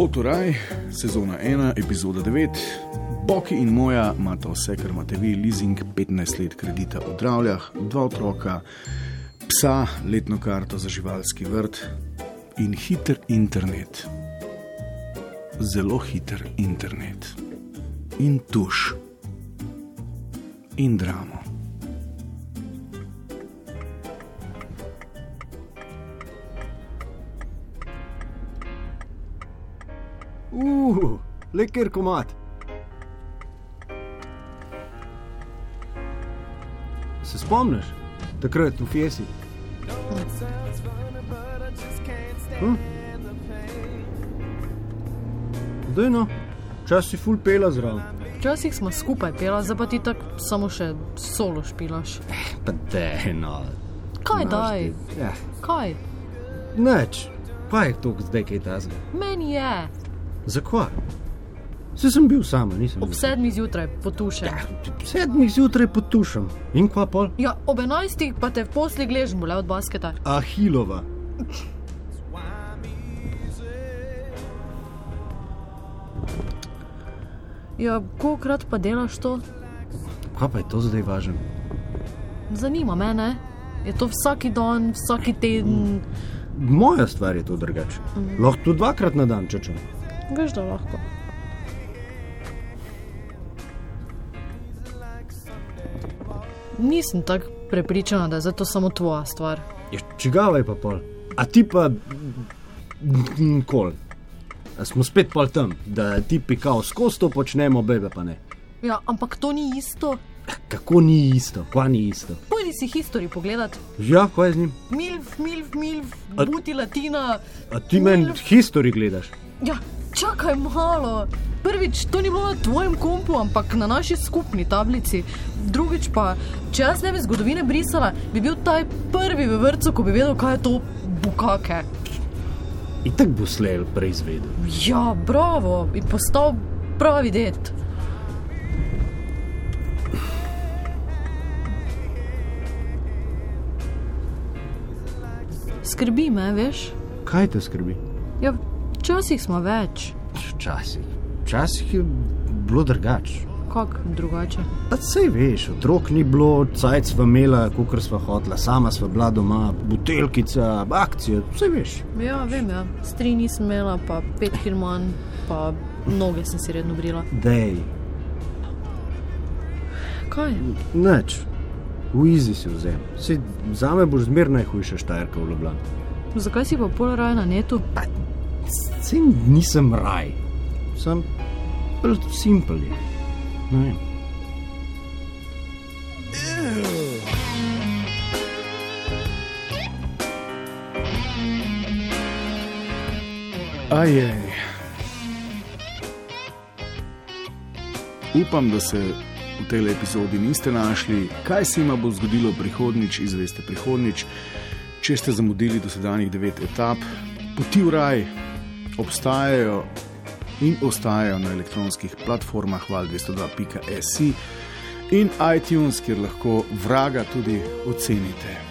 Poturaj, sezona 1, epizoda 9. Boki in moja imata vse, kar imate vi, leasing, 15 let kredita v Dravljah, dva otroka, psa, letno karto za živalski vrt in hiter internet. Zelo hiter internet. In tuš. In dramo. Uh, leker komat. Se spomniš, takrat v Fiesi? Hm? Dej no, čas si full pela zraven. Včasih smo skupaj pela, zdaj pa ti tako samo še solo špilaš. Pa dej no. Kaj Znaš daj? ti, Ja, Kaj? neč, pa je to zdaj kaj tazga. Meni je. Zakaj? Se sem bil sama, nisem Ob sedmih zjutraj potušem. Ja, ob sedmih zjutraj potušam. In kva pol? Ja, ob enajstih pa te v posli gležem, bole od basketa. Ahilova. Ja, kolikrat pa delaš to? Kaj pa je to zdaj važno? Zanima me, ne? Je to vsak dan, vsak teden, Moja stvar je to drugače. Lahko tudi dvakrat na dan, če če. Veš, da lahko. Nisem tako prepričana, da je zato samo tvoja stvar. Ja, čigavaj pa pol. A ti pa. Kol. A smo spet pol tam, da ti pikao skozi to počnemo, bebe pa ne. Ja, ampak to ni isto. Kako ni isto, kva ni isto. Pojdi si history pogledat. Ja, kaj je z njim? Milf, milf, milf, A- buti latina. A ti meni history gledaš? Ja, čakaj malo. Prvič, to ni bilo na tvojem kompu, ampak na naši skupni tablici. Drugič pa, če jaz ne bi zgodovine brisala, bi bil taj prvi v vrtu, ko bi vedel, kaj je to bukake. In tako bo slejl preizvedel. Ja, bravo, in postal pravi det. Skrbi me, veš? Kaj te skrbi? Ja, včasih smo več, Včasih. Včasih je bilo drugače. kako drugače. Pa sej veš, otrok ni bilo, cajt sva imela, kukor sva hotla, sama sva bila doma, buteljkica, akcija, vse veš. Ja, vem, ja. Stri nisem imela, pa pet kil manj, pa noge sem si redno brila. Dej, Kaj? nič, v izi si vzem. Si za me boš zmer najhujša štajerka v Ljubljani. Zakaj si pa pol raje na netu? Sej nisem raj, sem bolj simpel. Ne vem. Ajej. Upam, da se v tej epizodi niste našli, kaj se jim bo zgodilo prihodnjič, izveste prihodnjič. Če ste zamudili dosedanjih devet etap, poti v raj obstajajo in ostajajo na elektronskih platformah val202.si in iTunes, kjer lahko vraga tudi ocenite.